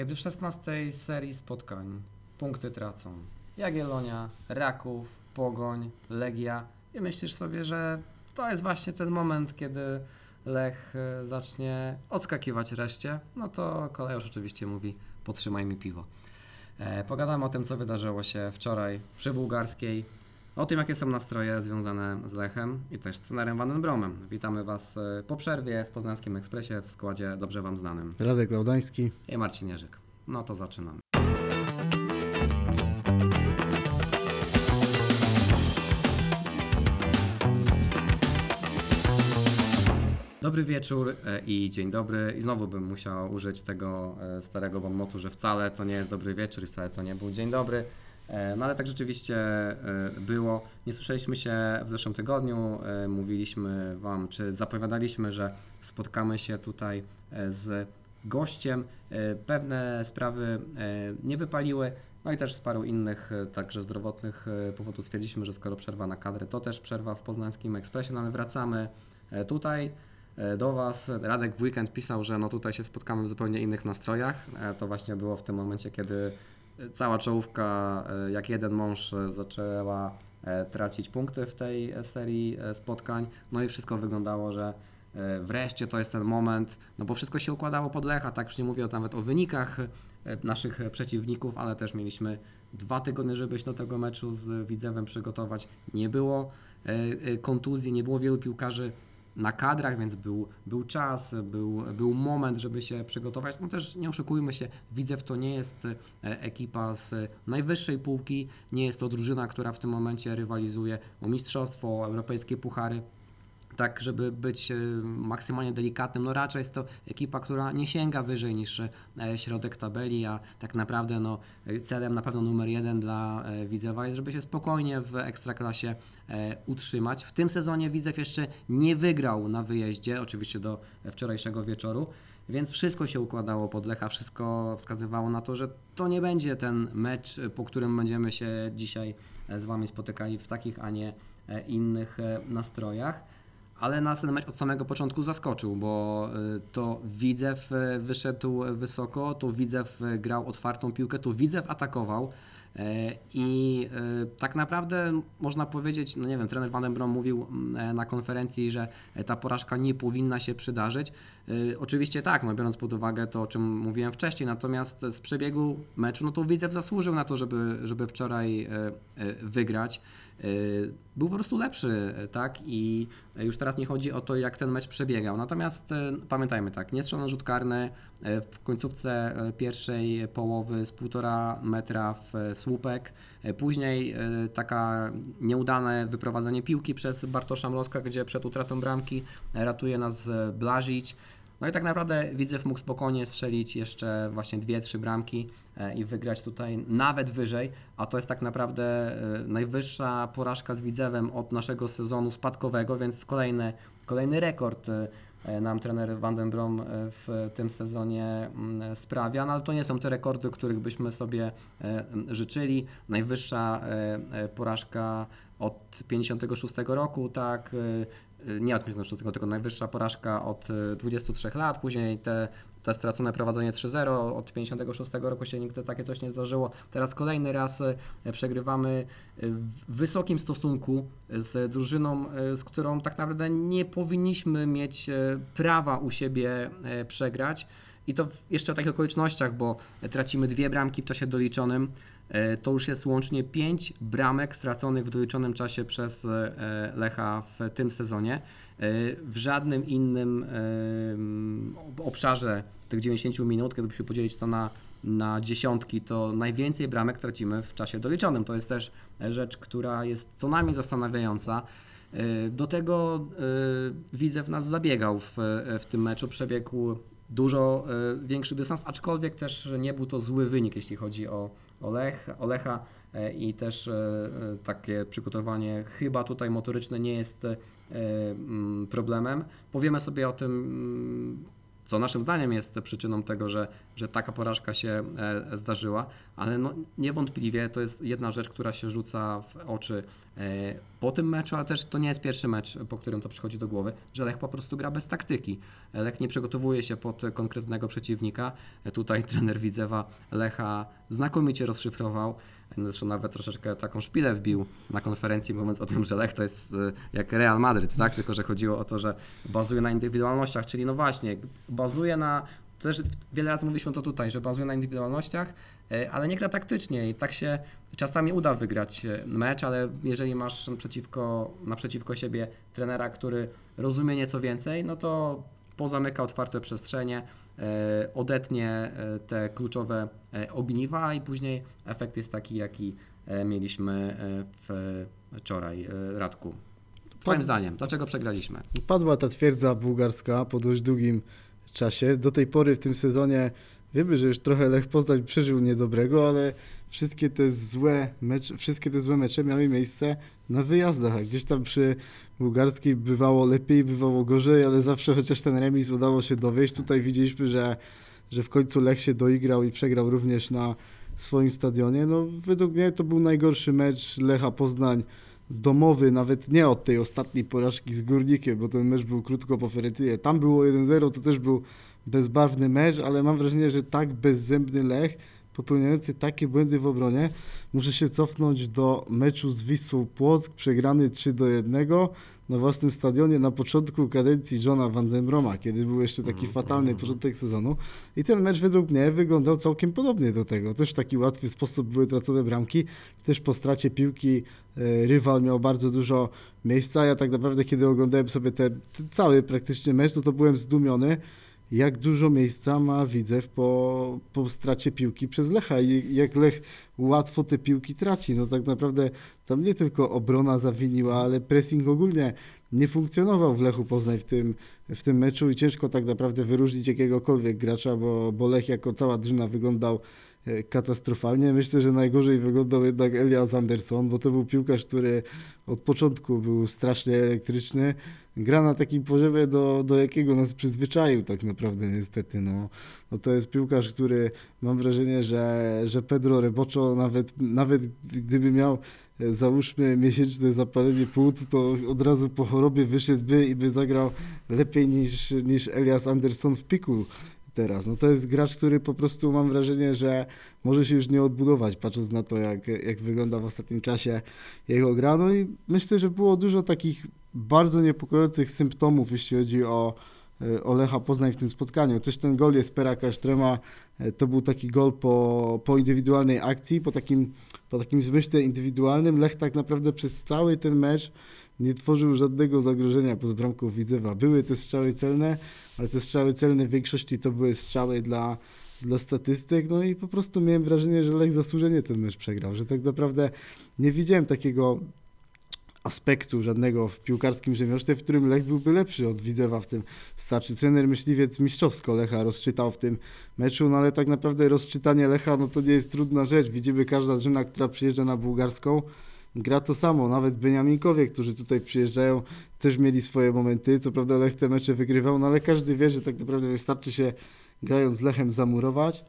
Kiedy w 16 serii spotkań punkty tracą Jagiellonia, Raków, Pogoń, Legia i myślisz sobie, że to jest właśnie ten moment, kiedy Lech e, zacznie odskakiwać reszcie, no to kolejarz oczywiście mówi podtrzymaj mi piwo. E, Pogadamy o tym, co wydarzyło się wczoraj przy Bułgarskiej, o tym, jakie są nastroje związane z Lechem i też trenerem Vanem Bromem. Witamy Was e, po przerwie w Poznańskim Ekspresie w składzie dobrze Wam znanym. Radek Laudański. I Marcin Jerzyk. No to zaczynamy. Dobry wieczór e, i dzień dobry. I znowu bym musiał użyć tego e, starego bonmotu, że wcale to nie jest dobry wieczór i wcale to nie był dzień dobry. E, No ale tak rzeczywiście e, było. Nie słyszeliśmy się w zeszłym tygodniu. E, Mówiliśmy Wam, czy zapowiadaliśmy, że spotkamy się tutaj z gościem. Pewne sprawy nie wypaliły. No i też z paru innych, także zdrowotnych powodów stwierdziliśmy, że skoro przerwa na kadrę, to też przerwa w Poznańskim Ekspresie. No ale wracamy tutaj do Was. Radek w weekend pisał, że no tutaj się spotkamy w zupełnie innych nastrojach. To właśnie było w tym momencie, kiedy cała czołówka, e, jak jeden mąż, e, zaczęła e, tracić punkty w tej serii spotkań. No i wszystko wyglądało, że wreszcie to jest ten moment, no bo wszystko się układało pod Lecha, tak już nie mówię nawet o wynikach naszych przeciwników, ale też mieliśmy dwa tygodnie, żeby się do tego meczu z Widzewem przygotować. Nie było kontuzji, nie było wielu piłkarzy na kadrach, więc był, był czas, był, był moment, żeby się przygotować. No też nie oszukujmy się, Widzew to nie jest e, ekipa z najwyższej półki, nie jest to drużyna, która w tym momencie rywalizuje o mistrzostwo, o europejskie puchary. Tak, żeby być e, maksymalnie delikatnym, no raczej jest to ekipa, która nie sięga wyżej niż e, środek tabeli, a tak naprawdę no, e, celem na pewno numer jeden dla Widzewa jest, żeby się spokojnie w Ekstraklasie utrzymać. W tym sezonie Widzew jeszcze nie wygrał na wyjeździe, oczywiście do wczorajszego wieczoru, więc wszystko się układało pod Lecha, wszystko wskazywało na to, że to nie będzie ten mecz, po którym będziemy się dzisiaj z Wami spotykali w takich, a nie innych nastrojach. Ale nas ten mecz od samego początku zaskoczył, bo y, to Widzew wyszedł wysoko, to Widzew grał otwartą piłkę, to Widzew atakował. E, I y, tak naprawdę można powiedzieć, no nie wiem, trener Van den Brom mówił mm, na konferencji, że ta porażka nie powinna się przydarzyć. Y, Oczywiście tak, no biorąc pod uwagę to, o czym mówiłem wcześniej, natomiast z przebiegu meczu, no to Widzew zasłużył na to, żeby, żeby wczoraj e, e, wygrać. E, Był po prostu lepszy, tak? I już teraz nie chodzi o to, jak ten mecz przebiegał. Natomiast e, pamiętajmy tak, nie strzelono rzut karny w końcówce pierwszej połowy z półtora metra w słupek. E, Później e, taka nieudane wyprowadzenie piłki przez Bartosza Mroska, gdzie przed utratą bramki ratuje nas e, Blazić. No i tak naprawdę Widzew mógł spokojnie strzelić jeszcze właśnie dwie, trzy bramki i wygrać tutaj nawet wyżej, a to jest tak naprawdę najwyższa porażka z Widzewem od naszego sezonu spadkowego, więc kolejny, rekord nam trener Van den Brom e, w tym sezonie mm, sprawia, no ale to nie są te rekordy, których byśmy sobie e, życzyli. Najwyższa e, e, porażka od 56 roku, tak, e, nie od 56, tylko najwyższa porażka od e, 23 lat, później te, te stracone prowadzenie 3-0, od 56 roku się nigdy takie coś nie zdarzyło. Teraz kolejny raz e, przegrywamy e, w wysokim stosunku z drużyną, e, z którą tak naprawdę nie powinniśmy mieć prawa u siebie przegrać. I to jeszcze w takich okolicznościach, bo tracimy dwie bramki w czasie doliczonym. E, To już jest łącznie pięć bramek straconych w doliczonym czasie przez e, Lecha w tym sezonie. E, W żadnym innym obszarze tych 90 minut, gdybyśmy podzielić to na, na dziesiątki, to najwięcej bramek tracimy w czasie doliczonym. To jest też rzecz, która jest co najmniej zastanawiająca. Do tego Widzew nas zabiegał w, w tym meczu, przebiegł dużo większy dystans, aczkolwiek też nie był to zły wynik, jeśli chodzi o, o, Lech, o Lecha e, i też e, e, takie przygotowanie chyba tutaj motoryczne nie jest problemem. Powiemy sobie o tym, mm, co naszym zdaniem jest przyczyną tego, że, że taka porażka się e, zdarzyła, ale no, niewątpliwie to jest jedna rzecz, która się rzuca w oczy e, po tym meczu, ale też to nie jest pierwszy mecz, po którym to przychodzi do głowy, że Lech po prostu gra bez taktyki. Lech nie przygotowuje się pod konkretnego przeciwnika. E, Tutaj trener Widzewa Lecha znakomicie rozszyfrował. Zresztą nawet troszeczkę taką szpilę wbił na konferencji, mówiąc o tym, że Lech to jest e, jak Real Madryt, tak? Tylko, że chodziło o to, że bazuje na indywidualnościach, czyli no właśnie, bazuje na. Też wiele razy mówiliśmy to tutaj, że bazuje na indywidualnościach, e, ale nie gra taktycznie i tak się czasami uda wygrać e, mecz, ale jeżeli masz przeciwko, naprzeciwko siebie trenera, który rozumie nieco więcej, no to pozamyka otwarte przestrzenie, odetnie e, te kluczowe e, ogniwa i później efekt jest taki, jaki e, mieliśmy e, wczoraj. E, Radku, twoim Pan- zdaniem, dlaczego przegraliśmy? Padła ta twierdza bułgarska po dość długim czasie. Do tej pory w tym sezonie wiemy, że już trochę Lech Poznań przeżył niedobrego, ale wszystkie te złe mecze, wszystkie te złe mecze miały miejsce na wyjazdach, a gdzieś tam przy bułgarskiej bywało lepiej, bywało gorzej, ale zawsze chociaż ten remis udało się dowieść. Tutaj widzieliśmy, że, że w końcu Lech się doigrał i przegrał również na swoim stadionie. No według mnie to był najgorszy mecz Lecha Poznań domowy, nawet nie od tej ostatniej porażki z Górnikiem, bo ten mecz był krótko po. Tam było 1-0, to też był bezbarwny mecz, ale mam wrażenie, że tak bezzębny Lech, popełniający takie błędy w obronie, muszę się cofnąć do meczu z Wisłą Płock, przegrany 3 do 1 na własnym stadionie na początku kadencji Johna Van den Broma, kiedy był jeszcze taki Mhm, fatalny początek sezonu. I ten mecz według mnie wyglądał całkiem podobnie do tego. Też w taki łatwy sposób były tracone bramki. Też po stracie piłki e, rywal miał bardzo dużo miejsca. Ja tak naprawdę, kiedy oglądałem sobie te, ten cały praktycznie mecz, to, to byłem zdumiony, jak dużo miejsca ma Widzew po, po stracie piłki przez Lecha i jak Lech łatwo te piłki traci. No tak naprawdę tam nie tylko obrona zawiniła, ale pressing ogólnie nie funkcjonował w Lechu Poznań w tym, w tym meczu i ciężko tak naprawdę wyróżnić jakiegokolwiek gracza, bo, bo Lech jako cała drużyna wyglądał e, katastrofalnie. Myślę, że najgorzej wyglądał jednak Elias Anderson, bo to był piłkarz, który od początku był strasznie elektryczny. Gra na takim poziomie, do, do jakiego nas przyzwyczaił tak naprawdę niestety. No, no to jest piłkarz, który mam wrażenie, że, że Pedro Reboczo nawet, nawet gdyby miał e, załóżmy miesięczne zapalenie płuc, to od razu po chorobie wyszedłby i by zagrał lepiej niż, niż Elias Anderson w piku teraz. No to jest gracz, który po prostu mam wrażenie, że może się już nie odbudować, patrząc na to, jak, jak wygląda w ostatnim czasie jego gra. No i myślę, że było dużo takich bardzo niepokojących symptomów, jeśli chodzi o, e, o Lecha Poznań w tym spotkaniu. Też ten gol Jespera Kasztrema e, to był taki gol po, po indywidualnej akcji, po takim, po takim zmyśle indywidualnym. Lech tak naprawdę przez cały ten mecz nie tworzył żadnego zagrożenia pod bramką Widzewa. Były te strzały celne, ale te strzały celne w większości to były strzały dla, dla statystyk, no i po prostu miałem wrażenie, że Lech zasłużenie ten mecz przegrał, że tak naprawdę nie widziałem takiego aspektu żadnego w piłkarskim rzemiośle, w którym Lech byłby lepszy od Widzewa w tym starczy. Trener myśliwiec mistrzowsko Lecha rozczytał w tym meczu, no ale tak naprawdę rozczytanie Lecha, no to nie jest trudna rzecz. Widzimy każda drużyna, która przyjeżdża na bułgarską, gra to samo. Nawet Beniaminkowie, którzy tutaj przyjeżdżają, też mieli swoje momenty. Co prawda Lech te mecze wygrywał, no ale każdy wie, że tak naprawdę wystarczy się grając z Lechem zamurować,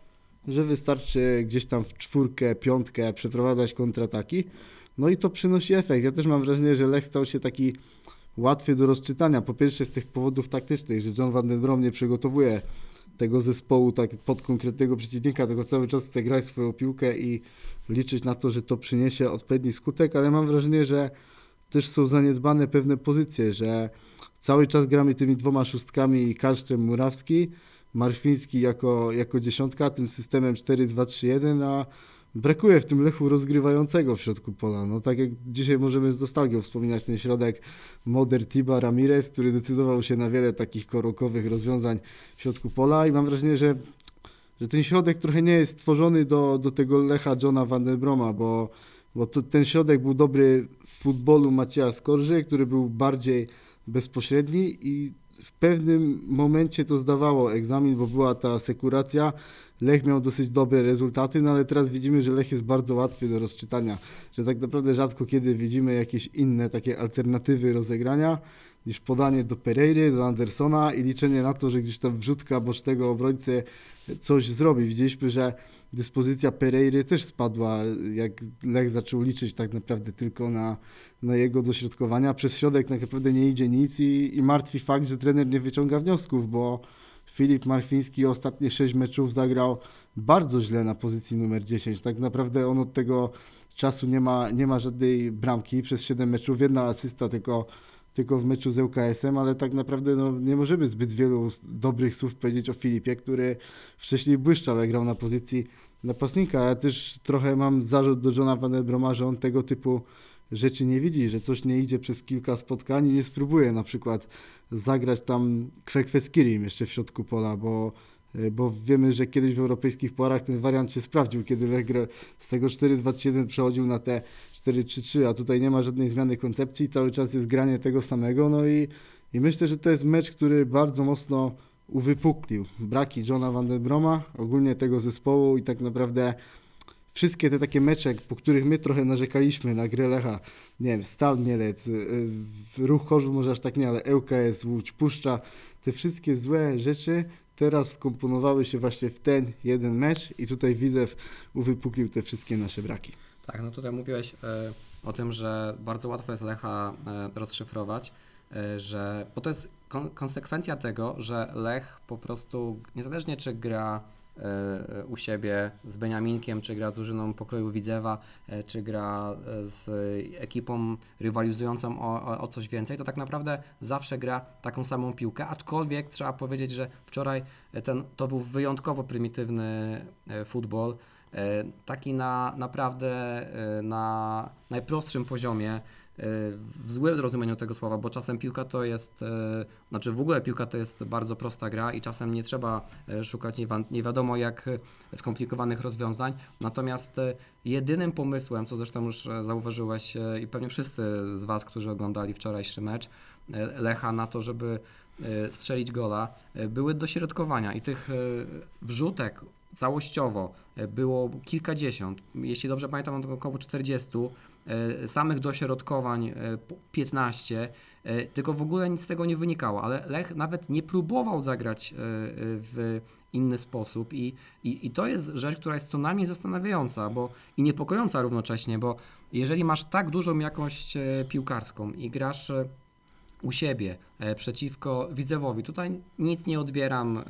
że wystarczy gdzieś tam w czwórkę, piątkę przeprowadzać kontrataki. No i to przynosi efekt. Ja też mam wrażenie, że Lech stał się taki łatwy do rozczytania. Po pierwsze z tych powodów taktycznych, że John Van den Brom nie przygotowuje tego zespołu tak pod konkretnego przeciwnika, tylko cały czas chce grać swoją piłkę i liczyć na to, że to przyniesie odpowiedni skutek, ale mam wrażenie, że też są zaniedbane pewne pozycje, że cały czas gramy tymi dwoma szóstkami Karszczem Murawski, Marfiński jako, jako dziesiątka, tym systemem 4-2-3-1, a brakuje w tym Lechu rozgrywającego w środku pola. No tak jak dzisiaj możemy z nostalgią wspominać ten środek Moder Tiba Ramirez, który decydował się na wiele takich korokowych rozwiązań w środku pola i mam wrażenie, że, że ten środek trochę nie jest stworzony do, do tego Lecha Johna Van den Broma, bo, bo to, ten środek był dobry w futbolu Macieja Skorży, który był bardziej bezpośredni i w pewnym momencie to zdawało egzamin, bo była ta sekuracja. Lech miał dosyć dobre rezultaty, no ale teraz widzimy, że Lech jest bardzo łatwy do rozczytania, że tak naprawdę rzadko kiedy widzimy jakieś inne takie alternatywy rozegrania. niż podanie do Pereiry, do Andersona i liczenie na to, że gdzieś tam wrzutka bocznego obrońcy coś zrobi. Widzieliśmy, że dyspozycja Pereiry też spadła, jak Lech zaczął liczyć tak naprawdę tylko na, na jego dośrodkowania. Przez środek tak naprawdę nie idzie nic i, i martwi fakt, że trener nie wyciąga wniosków, bo Filip Marfiński ostatnie 6 meczów zagrał bardzo źle na pozycji numer 10. Tak naprawdę on od tego czasu nie ma, nie ma żadnej bramki przez 7 meczów, jedna asysta tylko, tylko w meczu z ŁKS-em, ale tak naprawdę no, nie możemy zbyt wielu dobrych słów powiedzieć o Filipie, który wcześniej błyszczał, jak grał na pozycji napastnika. Ja też trochę mam zarzut do Johna Van Broma, że on tego typu rzeczy nie widzi, że coś nie idzie przez kilka spotkań i nie spróbuje na przykład zagrać tam kwekwe z Kirim jeszcze w środku pola, bo, y, bo wiemy, że kiedyś w europejskich porach ten wariant się sprawdził, kiedy Lech z tego 4-2-3-1 przechodził na te 4-3-3, a tutaj nie ma żadnej zmiany koncepcji, cały czas jest granie tego samego, no i, i myślę, że to jest mecz, który bardzo mocno uwypuklił. Braki Johna Van Broma, ogólnie tego zespołu i tak naprawdę wszystkie te takie mecze, po których my trochę narzekaliśmy na grę Lecha, nie wiem, Stal Mielec, y, y, Ruch Chorzów może aż tak nie, ale ŁKS, Łódź, Puszcza, te wszystkie złe rzeczy teraz wkomponowały się właśnie w ten jeden mecz i tutaj Widzew uwypuklił te wszystkie nasze braki. Tak, no tutaj mówiłeś e, o tym, że bardzo łatwo jest Lecha rozszyfrować, że, bo to jest kon, konsekwencja tego, że Lech po prostu, niezależnie czy gra u siebie z Beniaminkiem, czy gra drużyną pokroju Widzewa, e, czy gra e, z ekipą rywalizującą o, o, coś więcej, to tak naprawdę zawsze gra taką samą piłkę, aczkolwiek trzeba powiedzieć, że wczoraj e, ten, to był wyjątkowo prymitywny e, futbol, E, taki na naprawdę e, na najprostszym poziomie, e, w złym rozumieniu tego słowa, bo czasem piłka to jest, e, znaczy w ogóle piłka to jest bardzo prosta gra i czasem nie trzeba e, szukać nie, wiadomo jak e, skomplikowanych rozwiązań. Natomiast jedynym pomysłem, co zresztą już zauważyłeś i pewnie wszyscy z Was, którzy oglądali wczorajszy mecz Lecha na to, żeby strzelić gola, były dośrodkowania i tych wrzutek całościowo było kilkadziesiąt, jeśli dobrze pamiętam, około 40, e, samych dośrodkowań e, po 15, e, tylko w ogóle nic z tego nie wynikało, ale Lech nawet nie próbował zagrać e, e, w inny sposób i, i, i to jest rzecz, która jest co najmniej zastanawiająca bo, i niepokojąca równocześnie, bo jeżeli masz tak dużą jakość e, piłkarską i grasz e, u siebie e, przeciwko Widzewowi. Tutaj nic nie odbieram e,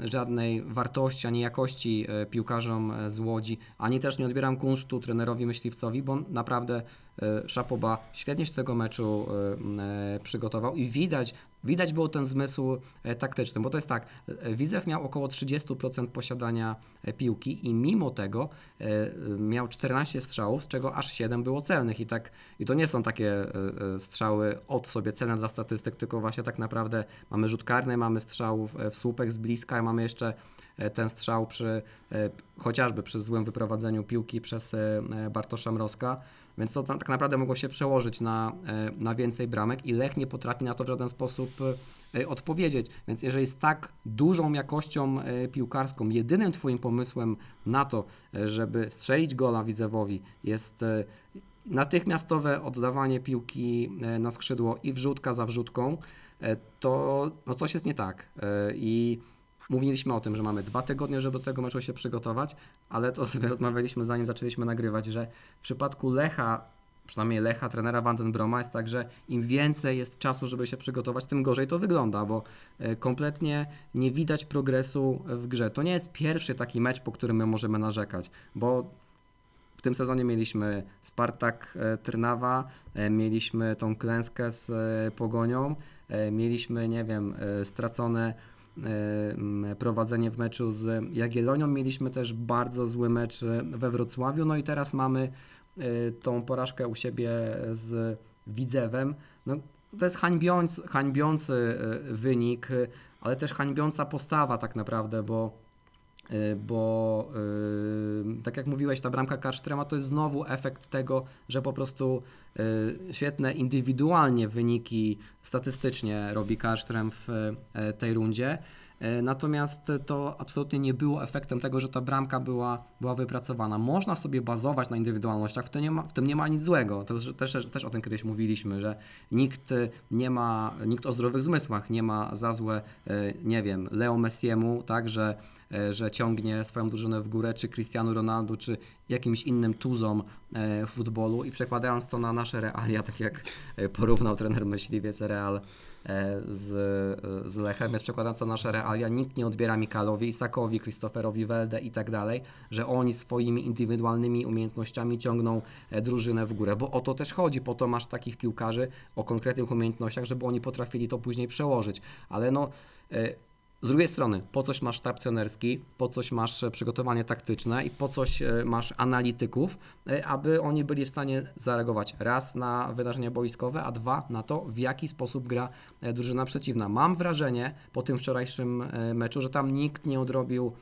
żadnej wartości ani jakości e, piłkarzom e, z Łodzi, ani też nie odbieram kunsztu trenerowi myśliwcowi, bo naprawdę e, Szapoba świetnie się tego meczu przygotował i widać, widać było ten zmysł e, taktyczny, bo to jest tak, e, Widzew miał około 30% posiadania e, piłki i mimo tego miał 14 strzałów, z czego aż 7 było celnych. I tak i to nie są takie strzały od sobie celne dla statystyk, tylko właśnie tak naprawdę mamy rzut karny, mamy strzał w, słupek z bliska, mamy jeszcze ten strzał przy chociażby przy złym wyprowadzeniu piłki przez Bartosza Mrozka, więc to tak naprawdę mogło się przełożyć na, e, na więcej bramek i Lech nie potrafi na to w żaden sposób e, odpowiedzieć. Więc jeżeli z tak dużą jakością e, piłkarską, jedynym Twoim pomysłem na to, e, żeby strzelić gola Widzewowi jest e, natychmiastowe oddawanie piłki e, na skrzydło i wrzutka za wrzutką, e, to no coś jest nie tak. E, I mówiliśmy o tym, że mamy dwa tygodnie, żeby do tego meczu się przygotować, ale to sobie rozmawialiśmy zanim zaczęliśmy nagrywać, że w przypadku Lecha, przynajmniej Lecha, trenera Vandenbroma jest tak, że im więcej jest czasu, żeby się przygotować, tym gorzej to wygląda, bo e, kompletnie nie widać progresu w grze. To nie jest pierwszy taki mecz, po którym my możemy narzekać, bo w tym sezonie mieliśmy Spartak e, Trnawa, e, mieliśmy tą klęskę z Pogonią, mieliśmy, nie wiem, stracone prowadzenie w meczu z Jagiellonią, mieliśmy też bardzo zły mecz e, we Wrocławiu, no i teraz mamy e, tą porażkę u siebie z Widzewem. No, to jest hańbiący, hańbiący e, wynik, e, ale też hańbiąca postawa tak naprawdę, bo bo y, tak jak mówiłeś, ta bramka Karsztrema to jest znowu efekt tego, że po prostu y, świetne indywidualnie wyniki statystycznie robi Karsztrem w y, tej rundzie, Natomiast to absolutnie nie było efektem tego, że ta bramka była, była wypracowana. Można sobie bazować na indywidualnościach, w tym nie ma, w tym nie ma nic złego. To też, też, o tym kiedyś mówiliśmy, że nikt e, nie ma, nikt o zdrowych zmysłach nie ma za złe, e, nie wiem, Leo Messiemu, tak, że, e, że ciągnie swoją drużynę w górę, czy Cristiano Ronaldo, czy jakimś innym tuzom e, w futbolu i przekładając to na nasze realia, tak jak e, porównał trener myśliwiec Real e, z, e, z Lechem, jest przekładając to na nasze realia, nikt nie odbiera Mikalowi, Isakowi, Christopherowi Welde i tak dalej, że oni swoimi indywidualnymi umiejętnościami ciągną e, drużynę w górę, bo o to też chodzi, po to masz takich piłkarzy o konkretnych umiejętnościach, żeby oni potrafili to później przełożyć, ale no e, z drugiej strony, po coś masz sztab trenerski, po coś masz e, przygotowanie taktyczne i po coś e, masz analityków, e, aby oni byli w stanie zareagować raz na wydarzenia boiskowe, a dwa na to, w jaki sposób gra drużyna przeciwna. Mam wrażenie po tym wczorajszym meczu, że tam nikt nie odrobił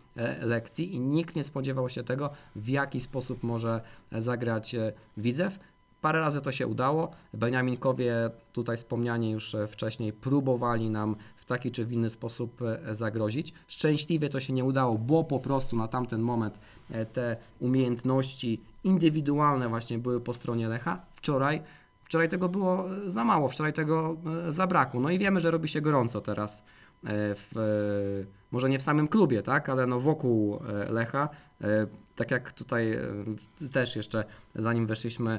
lekcji i nikt nie spodziewał się tego, w jaki sposób może zagrać Widzew. Parę razy to się udało. Beniaminkowie, tutaj wspomniani już wcześniej, próbowali nam taki czy w inny sposób e, zagrozić. Szczęśliwie to się nie udało, bo po prostu na tamten moment e, te umiejętności indywidualne właśnie były po stronie Lecha. Wczoraj, wczoraj tego było e, za mało, wczoraj tego zabrakło. No i wiemy, że robi się gorąco teraz w, może nie w samym klubie, tak, ale no wokół Lecha. Tak jak tutaj też jeszcze zanim weszliśmy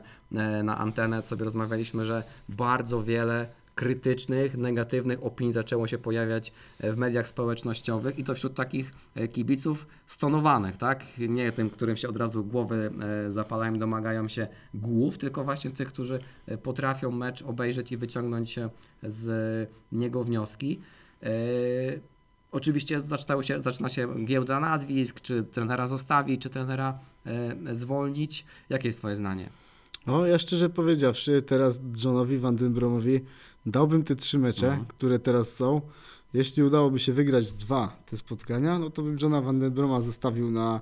na antenę, sobie rozmawialiśmy, że bardzo wiele krytycznych, negatywnych opinii zaczęło się pojawiać e, w mediach społecznościowych i to wśród takich e, kibiców stonowanych, tak? Nie tym, którym się od razu głowy e, zapalają, domagają się głów, tylko właśnie tych, którzy potrafią mecz obejrzeć i wyciągnąć e, z niego wnioski. Oczywiście zaczynały się, zaczyna się giełda nazwisk, czy trenera zostawić, czy trenera zwolnić. Jakie jest Twoje zdanie? No, ja szczerze powiedziawszy, teraz Johnowi Van Den Bromowi dałbym te trzy mecze, Mhm. które teraz są. Jeśli udałoby się wygrać dwa te spotkania, no to bym Johna Van Den Broma zostawił na,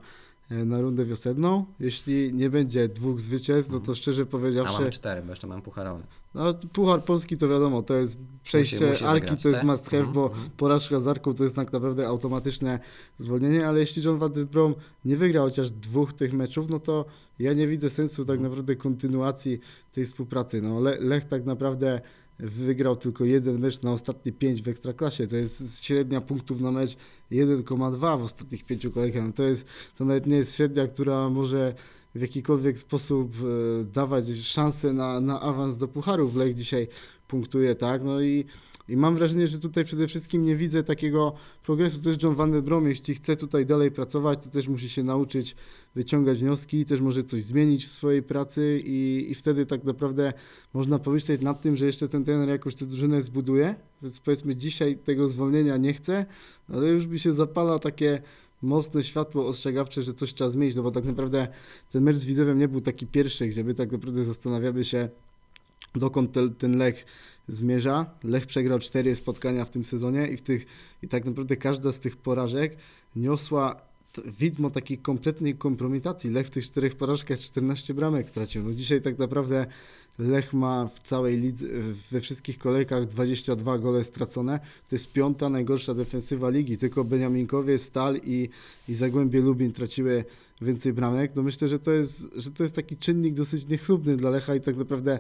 e, na rundę wiosenną. Jeśli nie będzie dwóch zwycięstw, no to szczerze A powiedziawszy, mamy cztery, bo jeszcze mam pucharowy. no, Puchar Polski to wiadomo, to jest przejście musi Arki, wygrać, to jest tak? must have, Mhm, bo mhm. porażka z Arką to jest tak naprawdę automatyczne zwolnienie, ale jeśli John Van Den Brom nie wygra chociaż dwóch tych meczów, no to ja nie widzę sensu tak naprawdę kontynuacji tej współpracy. No, Le Lech tak naprawdę wygrał tylko jeden mecz na ostatnie pięć w Ekstraklasie. To jest średnia punktów na mecz 1,2 w ostatnich pięciu kolejkach. No to, jest, to nawet nie jest średnia, która może w jakikolwiek sposób e, dawać szansę na, na awans do pucharów. Lech dzisiaj punktuje, tak? No i, i mam wrażenie, że tutaj przede wszystkim nie widzę takiego progresu. Jest John Van den Brom, jeśli chce tutaj dalej pracować, to też musi się nauczyć wyciągać wnioski, też może coś zmienić w swojej pracy i, i wtedy tak naprawdę można pomyśleć nad tym, że jeszcze ten trener jakoś tę drużynę zbuduje. Więc powiedzmy dzisiaj tego zwolnienia nie chce, ale już mi się zapala takie mocne światło ostrzegawcze, że coś trzeba zmienić, no bo tak naprawdę ten mecz z Widzewem nie był taki pierwszy, gdzie my tak naprawdę zastanawiamy się, dokąd te, ten Lech zmierza. Lech przegrał cztery spotkania w tym sezonie i, w tych, i tak naprawdę każda z tych porażek niosła widmo takiej kompletnej kompromitacji. Lech w tych czterech porażkach 14 bramek stracił. No dzisiaj tak naprawdę Lech ma w całej lidze, we wszystkich kolejkach 22 gole stracone. To jest piąta najgorsza defensywa ligi. Tylko Beniaminkowie, Stal i, i Zagłębie Lubin traciły więcej bramek. No myślę, że to jest, że to jest taki czynnik dosyć niechlubny dla Lecha i tak naprawdę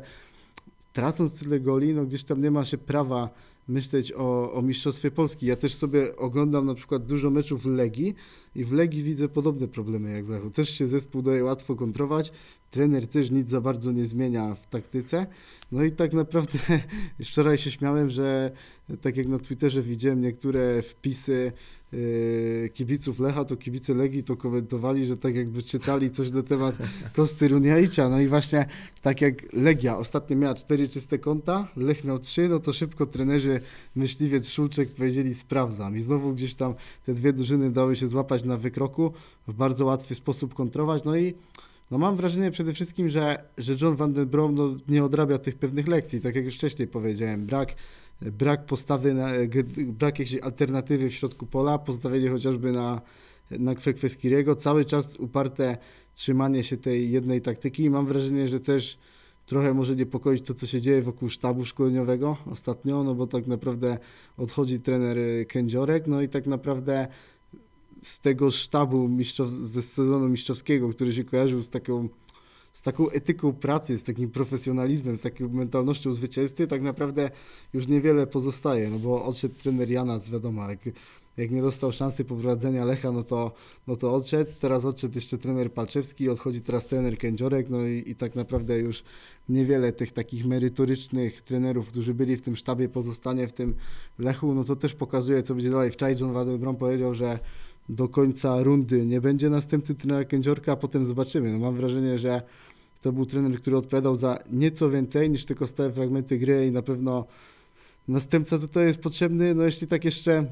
tracąc tyle goli, no gdzieś tam nie ma się prawa myśleć o, o Mistrzostwie Polski. Ja też sobie oglądam na przykład dużo meczów Legii i w Legii widzę podobne problemy jak w Lechu. Też się zespół daje łatwo kontrować, trener też nic za bardzo nie zmienia w taktyce. No i tak naprawdę wczoraj się śmiałem, że tak jak na Twitterze widziałem niektóre wpisy yy, kibiców Lecha, to kibice Legii to komentowali, że tak jakby czytali coś na temat Kosty Runiajcia. No i właśnie tak jak Legia ostatnio miała cztery czyste konta, Lech miał trzy, no to szybko trenerzy Myśliwiec, Szulczek powiedzieli sprawdzam. I znowu gdzieś tam te dwie drużyny dały się złapać na wykroku, w bardzo łatwy sposób kontrować. No i no mam wrażenie przede wszystkim, że, że John Van Den Brom no, nie odrabia tych pewnych lekcji, tak jak już wcześniej powiedziałem. Brak, brak postawy, na, g- brak jakiejś alternatywy w środku pola, postawienie chociażby na, na Kwekweskiriego, cały czas uparte trzymanie się tej jednej taktyki. I mam wrażenie, że też trochę może niepokoić to, co się dzieje wokół sztabu szkoleniowego ostatnio, no bo tak naprawdę odchodzi trener y, Kędziorek, no i tak naprawdę z tego sztabu mistrzow, ze sezonu mistrzowskiego, który się kojarzył z taką, z taką etyką pracy, z takim profesjonalizmem, z taką mentalnością zwycięzcy, tak naprawdę już niewiele pozostaje, no bo odszedł trener Janac, wiadomo, jak, jak nie dostał szansy poprowadzenia Lecha, no to, no to odszedł, teraz odszedł jeszcze trener Palczewski, odchodzi teraz trener Kędziorek, no i, i tak naprawdę już niewiele tych takich merytorycznych trenerów, którzy byli w tym sztabie, pozostanie w tym Lechu, no to też pokazuje, co będzie dalej. Wczoraj John Wadenbrom powiedział, że do końca rundy nie będzie następcy trenera Kędziorka, a potem zobaczymy. No mam wrażenie, że to był trener, który odpowiadał za nieco więcej niż tylko stałe fragmenty gry i na pewno następca tutaj jest potrzebny. No jeśli tak jeszcze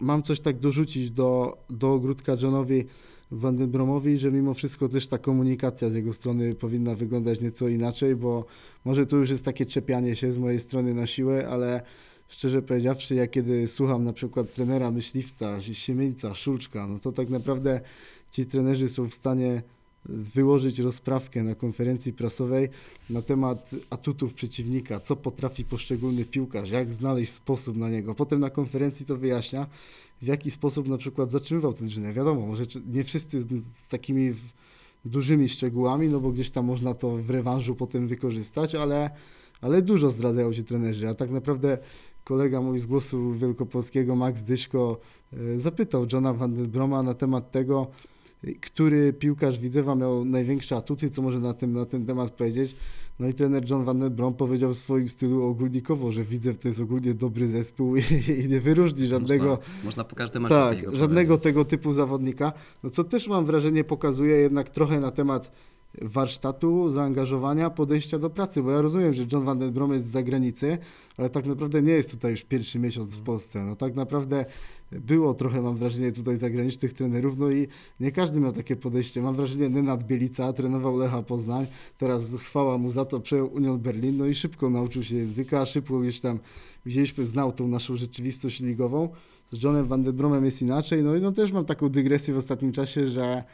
mam coś tak dorzucić do, do ogródka Johnowi Vandenbromowi, że mimo wszystko też ta komunikacja z jego strony powinna wyglądać nieco inaczej, bo może to już jest takie czepianie się z mojej strony na siłę, ale szczerze powiedziawszy, ja kiedy słucham na przykład trenera myśliwca, Siemieńca, Szulczka, no to tak naprawdę ci trenerzy są w stanie wyłożyć rozprawkę na konferencji prasowej na temat atutów przeciwnika, co potrafi poszczególny piłkarz, jak znaleźć sposób na niego. Potem na konferencji to wyjaśnia, w jaki sposób na przykład zatrzymywał tę drużynę. Wiadomo, może nie wszyscy z, z takimi w, dużymi szczegółami, no bo gdzieś tam można to w rewanżu potem wykorzystać, ale, ale dużo zdradzają ci trenerzy, a tak naprawdę kolega mój z głosu wielkopolskiego, Max Dyszko, e, zapytał Johna Van den Broma na temat tego, e, który piłkarz Widzewa miał największe atuty, co może na, tym, na ten temat powiedzieć. No i trener John Van den Brom powiedział w swoim stylu ogólnikowo, że Widzew to jest ogólnie dobry zespół i, i nie wyróżni żadnego... Można, można po każdym Tak, żadnego powiedzieć. tego typu zawodnika. No co też mam wrażenie pokazuje jednak trochę na temat warsztatu, zaangażowania, podejścia do pracy, bo ja rozumiem, że John Van den Brom jest z zagranicy, ale tak naprawdę nie jest tutaj już pierwszy miesiąc w Polsce. No tak naprawdę było trochę, mam wrażenie, tutaj zagranicznych trenerów, no i nie każdy miał takie podejście. Mam wrażenie, Nenad Bielica trenował Lecha Poznań, teraz chwała mu za to, przejął Union Berlin, no i szybko nauczył się języka, szybko gdzieś tam widzieliśmy, znał tą naszą rzeczywistość ligową. Z Johnem Van den Bromem jest inaczej, no i no też mam taką dygresję w ostatnim czasie, że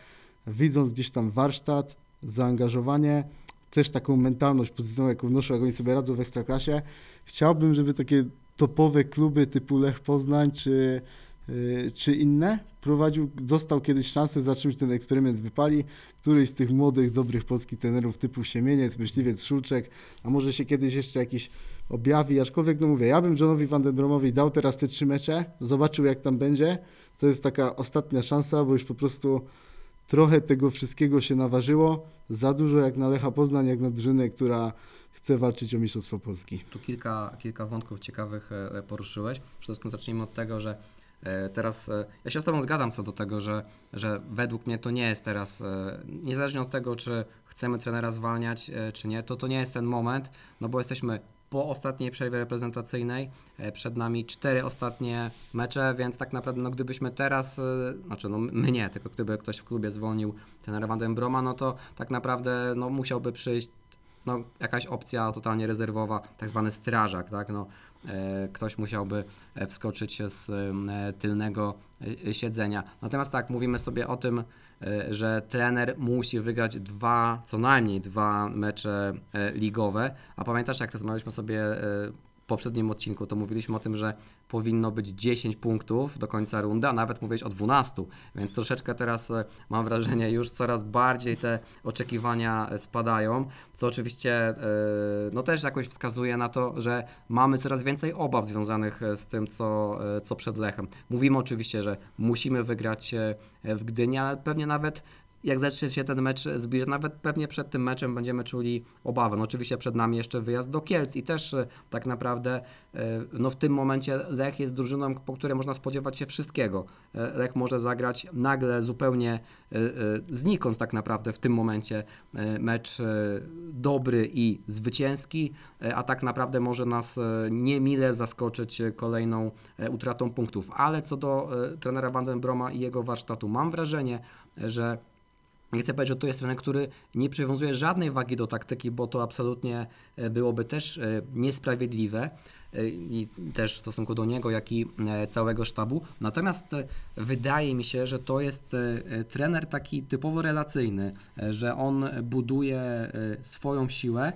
widząc gdzieś tam warsztat, zaangażowanie, też taką mentalność pozytywną, jaką wnoszą, jak oni sobie radzą w Ekstraklasie, chciałbym, żeby takie topowe kluby typu Lech Poznań czy, yy, czy inne prowadził, dostał kiedyś szansę, za czymś ten eksperyment wypali, któryś z tych młodych, dobrych polskich trenerów typu Siemieniec, Myśliwiec, Szulczek, a może się kiedyś jeszcze jakiś objawi, aczkolwiek no mówię, ja bym Johnowi Van den Bromowi dał teraz te trzy mecze, zobaczył jak tam będzie, to jest taka ostatnia szansa, bo już po prostu trochę tego wszystkiego się naważyło, za dużo jak na Lecha Poznań, jak na drużynę, która chce walczyć o Mistrzostwo Polski. Tu kilka, kilka wątków ciekawych e, poruszyłeś. Przede wszystkim zacznijmy od tego, że e, teraz e, ja się z Tobą zgadzam co do tego, że, że według mnie to nie jest teraz, e, niezależnie od tego, czy chcemy trenera zwalniać, e, czy nie, to to nie jest ten moment, no bo jesteśmy po ostatniej przerwie reprezentacyjnej, e, przed nami cztery ostatnie mecze, więc tak naprawdę, no gdybyśmy teraz, e, znaczy no my nie, tylko gdyby ktoś w klubie zwolnił trenera Van den Broma, no to tak naprawdę no, musiałby przyjść no, jakaś opcja totalnie rezerwowa, tak zwany strażak, tak? No, ktoś musiałby e, wskoczyć z e, tylnego e, siedzenia. Natomiast tak, mówimy sobie o tym, e, że trener musi wygrać dwa, co najmniej dwa mecze e, ligowe, a pamiętasz jak rozmawialiśmy sobie e, poprzednim odcinku, to mówiliśmy o tym, że powinno być 10 punktów do końca rundy, a nawet mówiłeś o 12, więc troszeczkę teraz e, mam wrażenie już coraz bardziej te oczekiwania spadają, co oczywiście e, no też jakoś wskazuje na to, że mamy coraz więcej obaw związanych e, z tym, co, co przed Lechem. Mówimy oczywiście, że musimy wygrać w Gdyni, ale pewnie nawet jak zacznie się ten mecz zbliżać, nawet pewnie przed tym meczem będziemy czuli obawę. No oczywiście przed nami jeszcze wyjazd do Kielc i też e, tak naprawdę e, no w tym momencie Lech jest drużyną, po której można spodziewać się wszystkiego. E, Lech może zagrać nagle zupełnie znikąd tak naprawdę w tym momencie mecz dobry i zwycięski, a tak naprawdę może nas niemile zaskoczyć kolejną utratą punktów. Ale co do trenera Van den Broma i jego warsztatu, mam wrażenie, że nie chcę powiedzieć, że to jest trener, który nie przywiązuje żadnej wagi do taktyki, bo to absolutnie e, byłoby też e, niesprawiedliwe e, i też w stosunku do niego, jak i całego sztabu. Natomiast wydaje mi się, że to jest trener taki typowo relacyjny, że on buduje swoją siłę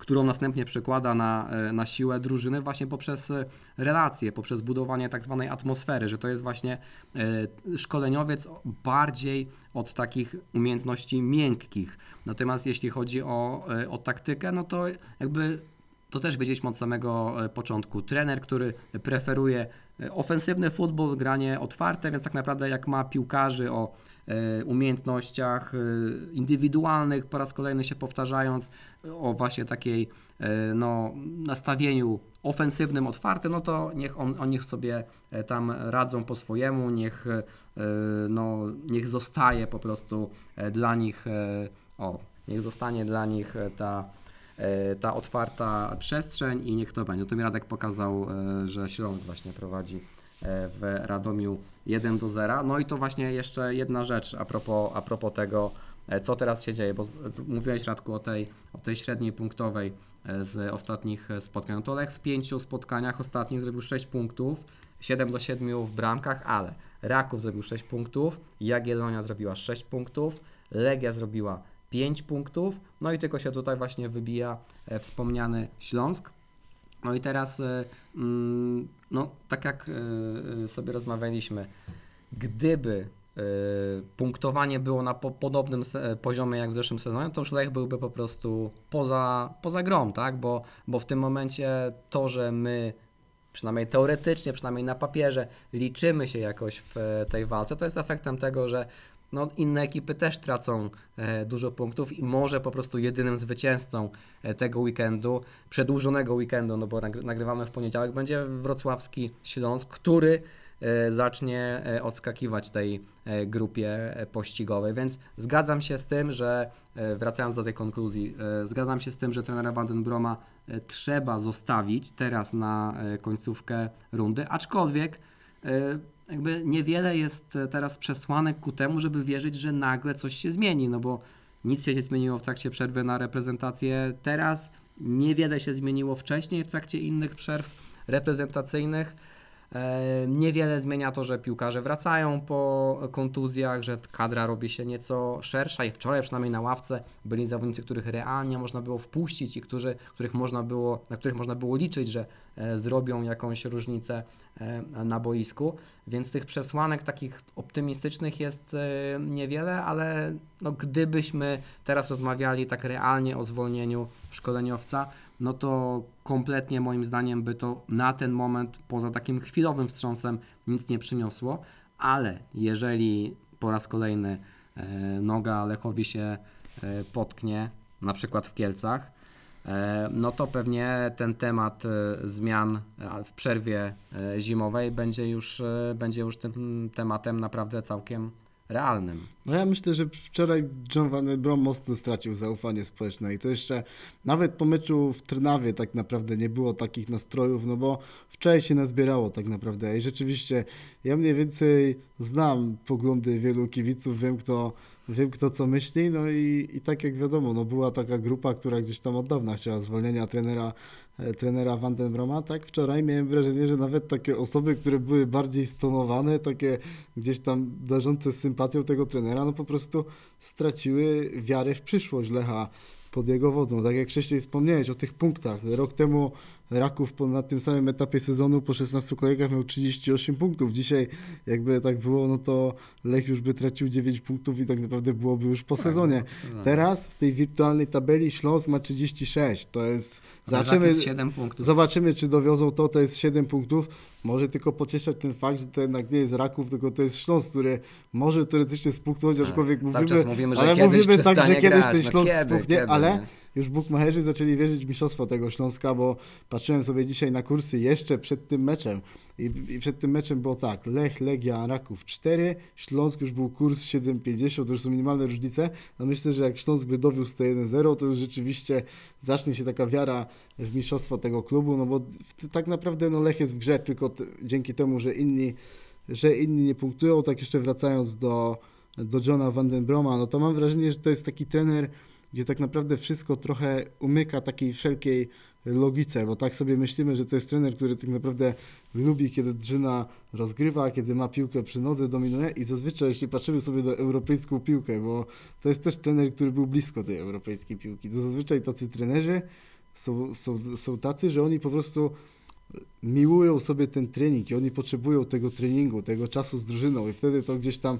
którą następnie przekłada na, e, na siłę drużyny właśnie poprzez e, relacje, poprzez budowanie tak zwanej atmosfery, że to jest właśnie e, szkoleniowiec bardziej od takich umiejętności miękkich. Natomiast jeśli chodzi o, o taktykę, no to jakby to też wiedzieliśmy od samego początku. Trener, który preferuje ofensywny futbol, granie otwarte, więc tak naprawdę jak ma piłkarzy o umiejętnościach e, indywidualnych, po raz kolejny się powtarzając, o właśnie takiej e, no, nastawieniu ofensywnym, otwartym, no to niech on, oni sobie e, tam radzą po swojemu, niech, e, no, niech zostaje po prostu e, dla nich, e, o, niech zostanie dla nich e, ta e, ta otwarta przestrzeń i niech to będzie. To mi Radek pokazał, e, że Śląsk właśnie prowadzi e, w Radomiu 1 do 0. No i to właśnie jeszcze jedna rzecz a propos, a propos tego, e, co teraz się dzieje, bo mówiłeś Radku o tej, o tej średniej punktowej e, z ostatnich e, spotkań. No to Lech w pięciu spotkaniach ostatnich zrobił 6 punktów, 7 do 7 w bramkach, ale Raków zrobił 6 punktów, Jagiellonia zrobiła 6 punktów, Legia zrobiła 5 punktów, no i tylko się tutaj właśnie wybija wspomniany Śląsk. No i teraz, e, mm, no tak jak e, e, sobie rozmawialiśmy, gdyby punktowanie było na po, podobnym poziomie jak w zeszłym sezonie, to już Lech byłby po prostu poza, poza grą, tak? Bo, bo w tym momencie to, że my przynajmniej teoretycznie, przynajmniej na papierze, liczymy się jakoś w tej walce, to jest efektem tego, że no, inne ekipy też tracą e, dużo punktów i może po prostu jedynym zwycięzcą e, tego weekendu, przedłużonego weekendu, no bo nagry- nagrywamy w poniedziałek, będzie wrocławski Śląsk, który e, zacznie odskakiwać tej grupie pościgowej, więc zgadzam się z tym, że wracając do tej konkluzji, zgadzam się z tym, że trenera Vandenbroma trzeba zostawić teraz na końcówkę rundy, aczkolwiek jakby niewiele jest e, teraz przesłanek ku temu, żeby wierzyć, że nagle coś się zmieni, no bo nic się nie zmieniło w trakcie przerwy na reprezentację teraz, niewiele się zmieniło wcześniej w trakcie innych przerw reprezentacyjnych. Niewiele zmienia to, że piłkarze wracają po kontuzjach, że kadra robi się nieco szersza i wczoraj przynajmniej na ławce byli zawodnicy, których realnie można było wpuścić i którzy, których można było, na których można było liczyć, że e, zrobią jakąś różnicę e, na boisku. Więc tych przesłanek takich optymistycznych jest e, niewiele, ale no, gdybyśmy teraz rozmawiali tak realnie o zwolnieniu szkoleniowca, no to kompletnie moim zdaniem by to na ten moment, poza takim chwilowym wstrząsem, nic nie przyniosło, ale jeżeli po raz kolejny e, noga Lechowi się e, potknie, na przykład w Kielcach, e, no to pewnie ten temat zmian w przerwie zimowej będzie już, będzie już tym tematem naprawdę całkiem realnym. No ja myślę, że wczoraj John Van Brom mocno stracił zaufanie społeczne i to jeszcze nawet po meczu w Trnawie tak naprawdę nie było takich nastrojów, no bo wczoraj się nazbierało tak naprawdę i rzeczywiście ja mniej więcej znam poglądy wielu kibiców, wiem kto, wiem kto co myśli, no i, i tak jak wiadomo, no była taka grupa, która gdzieś tam od dawna chciała zwolnienia trenera e, trenera Van den Broma, tak wczoraj miałem wrażenie, że nawet takie osoby, które były bardziej stonowane, takie gdzieś tam darzące sympatią tego trenera, no po prostu straciły wiarę w przyszłość Lecha pod jego wodą. Tak jak wcześniej wspomniałeś o tych punktach. Rok temu Raków po, na tym samym etapie sezonu po 16 kolejkach miał 38 punktów. Dzisiaj jakby tak było, no to Lech już by tracił 9 punktów i tak naprawdę byłoby już po sezonie. Teraz w tej wirtualnej tabeli Śląsk ma 36. To jest... Zobaczymy. Jest 7 punktów. Zobaczymy, czy dowiozą to, to jest 7 punktów. Może tylko pocieszać ten fakt, że to jednak nie jest Raków, tylko to jest Śląsk, który może teoretycznie spunktować, aczkolwiek Cały mówimy, mówimy, że ale mówimy tak, że kiedyś grać. ten No Śląsk spuchnie, kiedy, ale nie? Już bukmacherzy zaczęli wierzyć w mistrzostwo tego Śląska, bo patrzyłem sobie dzisiaj na kursy jeszcze przed tym meczem. I, i przed tym meczem było tak, Lech, Legia, Raków 4, Śląsk już był kurs 7,50, to już są minimalne różnice, a myślę, że jak Śląsk by dowiózł te 1-0, to już rzeczywiście zacznie się taka wiara w mistrzostwo tego klubu, no bo tak naprawdę no Lech jest w grze tylko dzięki temu, że inni, że inni nie punktują, tak jeszcze wracając do, do Johna Van den Broma, no to mam wrażenie, że to jest taki trener, gdzie tak naprawdę wszystko trochę umyka takiej wszelkiej logice, bo tak sobie myślimy, że to jest trener, który tak naprawdę lubi, kiedy drużyna rozgrywa, kiedy ma piłkę przy nodze, dominuje i zazwyczaj, jeśli patrzymy sobie do europejską piłkę, bo to jest też trener, który był blisko tej europejskiej piłki, to zazwyczaj tacy trenerzy są, są, są tacy, że oni po prostu miłują sobie ten trening i oni potrzebują tego treningu, tego czasu z drużyną i wtedy to gdzieś tam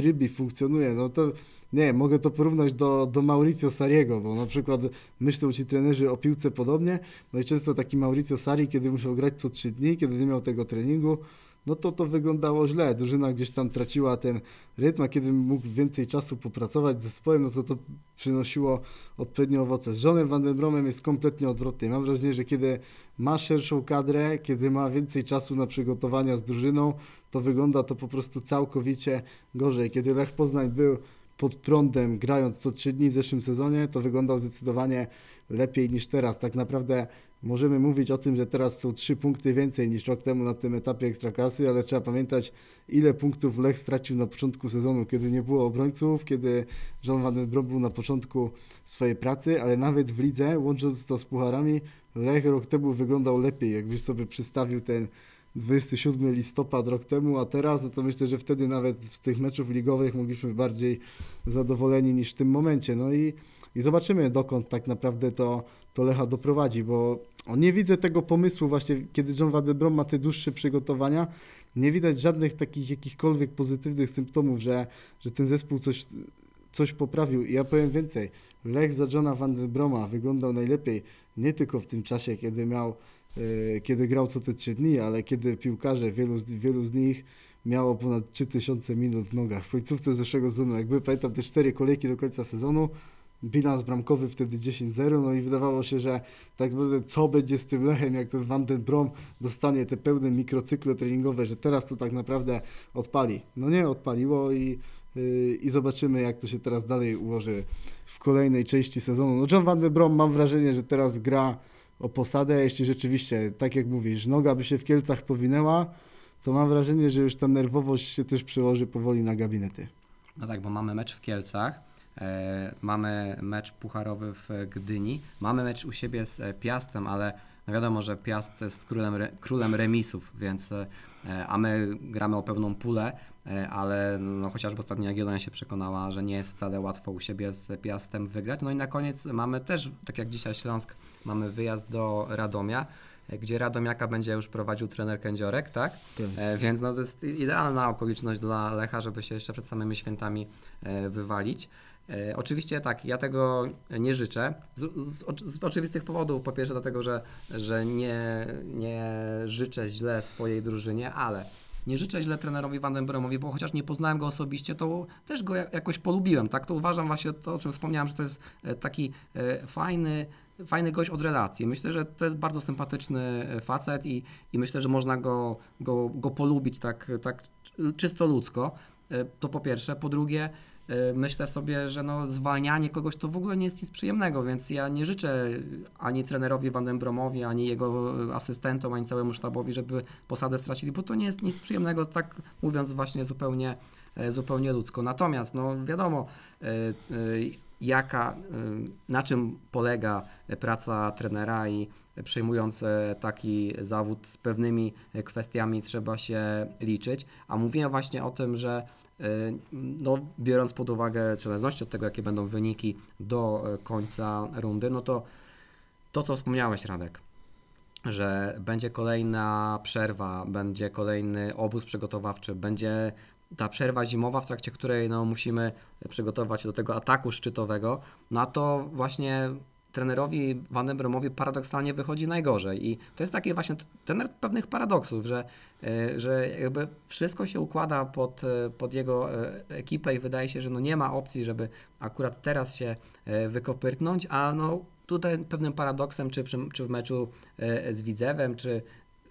trybi funkcjonuje. No to nie mogę to porównać do, do Mauricio Sariego, bo na przykład myślą ci trenerzy o piłce podobnie, no i często taki Mauricio Sari, kiedy musiał grać co trzy dni, kiedy nie miał tego treningu, no to to wyglądało źle. Drużyna gdzieś tam traciła ten rytm, a kiedy mógł więcej czasu popracować z zespołem, no to to przynosiło odpowiednie owoce. Z Johnem Van den Bromem jest kompletnie odwrotnie. Mam wrażenie, że kiedy ma szerszą kadrę, kiedy ma więcej czasu na przygotowania z drużyną, to wygląda to po prostu całkowicie gorzej. Kiedy Lech Poznań był pod prądem, grając co trzy dni w zeszłym sezonie, to wyglądał zdecydowanie lepiej niż teraz. Tak naprawdę możemy mówić o tym, że teraz są trzy punkty więcej niż rok temu na tym etapie ekstraklasy, ale trzeba pamiętać, ile punktów Lech stracił na początku sezonu, kiedy nie było obrońców, kiedy John Van den Brom był na początku swojej pracy, ale nawet w lidze, łącząc to z pucharami, Lech rok temu wyglądał lepiej. Jakbyś sobie przystawił ten 27 listopad rok temu, a teraz, no to myślę, że wtedy nawet z tych meczów ligowych mogliśmy bardziej zadowoleni niż w tym momencie. No i, i zobaczymy, dokąd tak naprawdę to, to Lecha doprowadzi, bo nie widzę tego pomysłu właśnie, kiedy John Van ma te dłuższe przygotowania, nie widać żadnych takich jakichkolwiek pozytywnych symptomów, że, że ten zespół coś, coś poprawił. I ja powiem więcej, Lech za Johna Van wyglądał najlepiej nie tylko w tym czasie, kiedy miał kiedy grał co te trzy dni, ale kiedy piłkarze, wielu wielu z nich miało ponad 3000 minut w nogach. W końcówce zeszłego sezonu, jakby pamiętam te cztery kolejki do końca sezonu, bilans bramkowy wtedy 10-0, no i wydawało się, że tak naprawdę co będzie z tym Lechem, jak ten Van den Brom dostanie te pełne mikrocykle treningowe, że teraz to tak naprawdę odpali. No nie, odpaliło i, yy, i zobaczymy, jak to się teraz dalej ułoży w kolejnej części sezonu. No John Van den Brom mam wrażenie, że teraz gra o posadę, jeśli rzeczywiście, tak jak mówisz, noga by się w Kielcach powinęła, to mam wrażenie, że już ta nerwowość się też przełoży powoli na gabinety. No tak, bo mamy mecz w Kielcach, e, mamy mecz pucharowy w Gdyni, mamy mecz u siebie z e, Piastem, ale wiadomo, że Piast jest królem, re, królem remisów, więc e, a my gramy o pewną pulę, e, ale no, chociażby ostatnio Jagiellonia się przekonała, że nie jest wcale łatwo u siebie z Piastem wygrać. No i na koniec mamy też, tak jak dzisiaj Śląsk, mamy wyjazd do Radomia, e, gdzie Radomiaka będzie już prowadził trener Kędziorek, tak? Tak. E, więc no, to jest idealna okoliczność dla Lecha, żeby się jeszcze przed samymi świętami e, wywalić. E, oczywiście tak, ja tego nie życzę. Z, z, z oczywistych powodów. Po pierwsze, dlatego, że, że nie, nie życzę źle swojej drużynie, ale nie życzę źle trenerowi Van den Bromowi, bo chociaż nie poznałem go osobiście, to też go jak- jakoś polubiłem. Tak, to uważam właśnie to, o czym wspomniałem, że to jest e, taki e, fajny, fajny gość od relacji. Myślę, że to jest bardzo sympatyczny facet i, i myślę, że można go, go, go polubić tak, tak czysto ludzko. To po pierwsze. Po drugie, myślę sobie, że no, zwalnianie kogoś to w ogóle nie jest nic przyjemnego, więc ja nie życzę ani trenerowi Van den Bromowi, ani jego e, asystentom, ani całemu sztabowi, żeby posadę stracili, bo to nie jest nic przyjemnego, tak mówiąc właśnie zupełnie, e, zupełnie ludzko. Natomiast, no wiadomo, jaka, na czym polega praca trenera i przejmując e, taki zawód z pewnymi e, kwestiami trzeba się liczyć. A mówiłem właśnie o tym, że no, biorąc pod uwagę, w zależności od tego, jakie będą wyniki do e, końca rundy, no to to, co wspomniałeś, Radek, że będzie kolejna przerwa, będzie kolejny obóz przygotowawczy, będzie ta przerwa zimowa, w trakcie której no, musimy przygotować się do tego ataku szczytowego, no a to właśnie trenerowi Van paradoksalnie wychodzi najgorzej. I to jest taki właśnie trener pewnych paradoksów, że, e, że jakby wszystko się układa pod, e, pod jego e, ekipę i wydaje się, że no nie ma opcji, żeby akurat teraz się wykopyrtnąć, a no tutaj pewnym paradoksem, czy, czy w meczu z Widzewem, czy,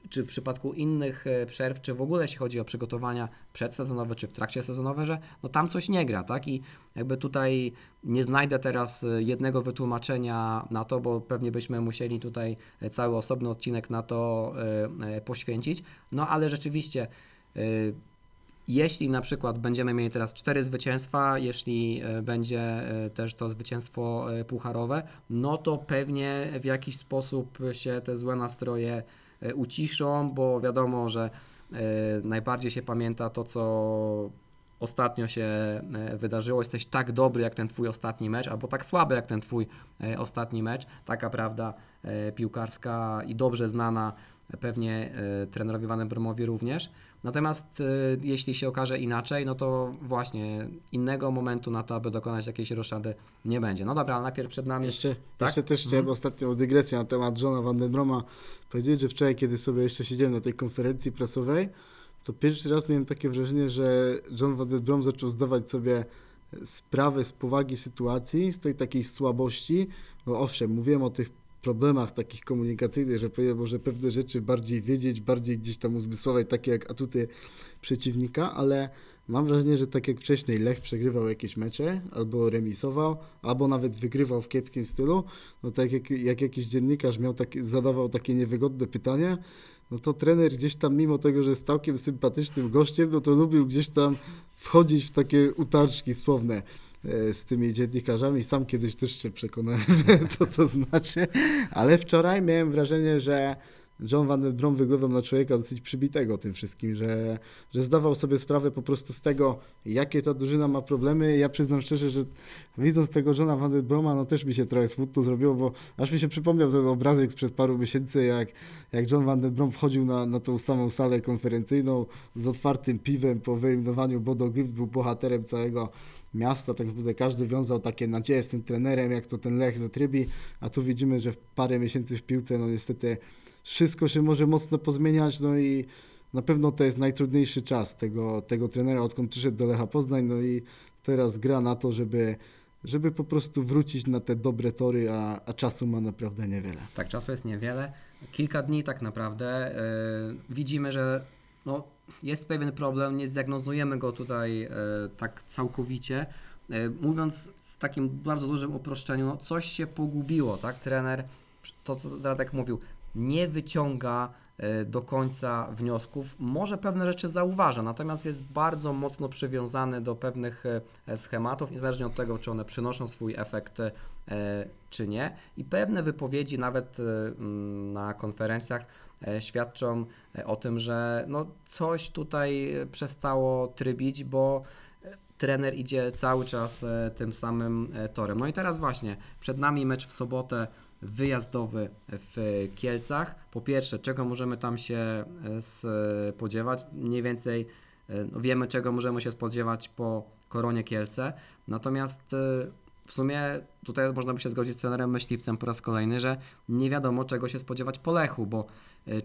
czy w przypadku innych e, przerw, czy w ogóle jeśli chodzi o przygotowania przedsezonowe, czy w trakcie sezonowe, że no tam coś nie gra, tak? I jakby tutaj nie znajdę teraz e, jednego wytłumaczenia na to, bo pewnie byśmy musieli tutaj e, cały osobny odcinek na to poświęcić. No ale rzeczywiście jeśli na przykład będziemy mieli teraz cztery zwycięstwa, jeśli będzie też to zwycięstwo pucharowe, no to pewnie w jakiś sposób się te złe nastroje uciszą, bo wiadomo, że e, najbardziej się pamięta to, co ostatnio się e, wydarzyło, jesteś tak dobry jak ten twój ostatni mecz, albo tak słaby jak ten twój e, ostatni mecz. Taka prawda e, piłkarska i dobrze znana e, pewnie e, trenerowi Van Bromowi również. Natomiast e, jeśli się okaże inaczej, no to właśnie innego momentu na to, aby dokonać jakiejś roszady nie będzie. No dobra, ale najpierw przed nami Jeszcze, Tak? jeszcze też chciałem ostatnią dygresję na temat Johna Van den Broma powiedzieć, że wczoraj, kiedy sobie jeszcze siedziałem na tej konferencji prasowej, to pierwszy raz miałem takie wrażenie, że John Van den Brom zaczął zdawać sobie sprawę z powagi sytuacji, z tej takiej słabości. No owszem, mówiłem o tych problemach takich komunikacyjnych, że może pewne rzeczy bardziej wiedzieć, bardziej gdzieś tam uzmysłować, takie jak atuty przeciwnika, ale mam wrażenie, że tak jak wcześniej Lech przegrywał jakieś mecze, albo remisował, albo nawet wygrywał w kiepskim stylu, no tak jak, jak jakiś dziennikarz miał takie, zadawał takie niewygodne pytanie, no to trener gdzieś tam, mimo tego, że jest całkiem sympatycznym gościem, no to lubił gdzieś tam wchodzić w takie utarczki słowne z tymi dziennikarzami. Sam kiedyś też się przekonałem, co to znaczy, ale wczoraj miałem wrażenie, że John Van den Brom wyglądał na człowieka dosyć przybitego tym wszystkim, że, że zdawał sobie sprawę po prostu z tego, jakie ta drużyna ma problemy. Ja przyznam szczerze, że widząc tego Johna Van den Broma, no też mi się trochę smutno zrobiło, bo aż mi się przypomniał ten obrazek sprzed paru miesięcy, jak, jak John Van den Brom wchodził na, na tą samą salę konferencyjną z otwartym piwem po wyeliminowaniu Bodo Glimt, był bohaterem całego miasta, tak naprawdę każdy wiązał takie nadzieje z tym trenerem, jak to ten Lech zatrybi, a tu widzimy, że w parę miesięcy w piłce, no niestety wszystko się może mocno pozmieniać, no i na pewno to jest najtrudniejszy czas tego, tego trenera, odkąd przyszedł do Lecha Poznań, no i teraz gra na to, żeby, żeby po prostu wrócić na te dobre tory, a, a czasu ma naprawdę niewiele. Tak, czasu jest niewiele. Kilka dni tak naprawdę. Yy, widzimy, że no, jest pewien problem, nie zdiagnozujemy go tutaj yy, tak całkowicie. Yy, mówiąc w takim bardzo dużym uproszczeniu, no, coś się pogubiło, tak? Trener, to co Radek mówił, nie wyciąga yy, do końca wniosków. Może pewne rzeczy zauważa, natomiast jest bardzo mocno przywiązany do pewnych yy, schematów, niezależnie od tego, czy one przynoszą swój efekt yy, czy nie. I pewne wypowiedzi nawet mm, na konferencjach e, świadczą e, o tym, że no coś tutaj e, przestało trybić, bo e, trener idzie cały czas e, tym samym e, torem. No i teraz właśnie przed nami mecz w sobotę wyjazdowy w Kielcach. Po pierwsze, czego możemy tam się e, spodziewać? Mniej więcej e, no wiemy, czego możemy się spodziewać po Koronie Kielce. Natomiast e, w sumie tutaj można by się zgodzić z trenerem myśliwcem po raz kolejny, że nie wiadomo czego się spodziewać po Lechu, bo e,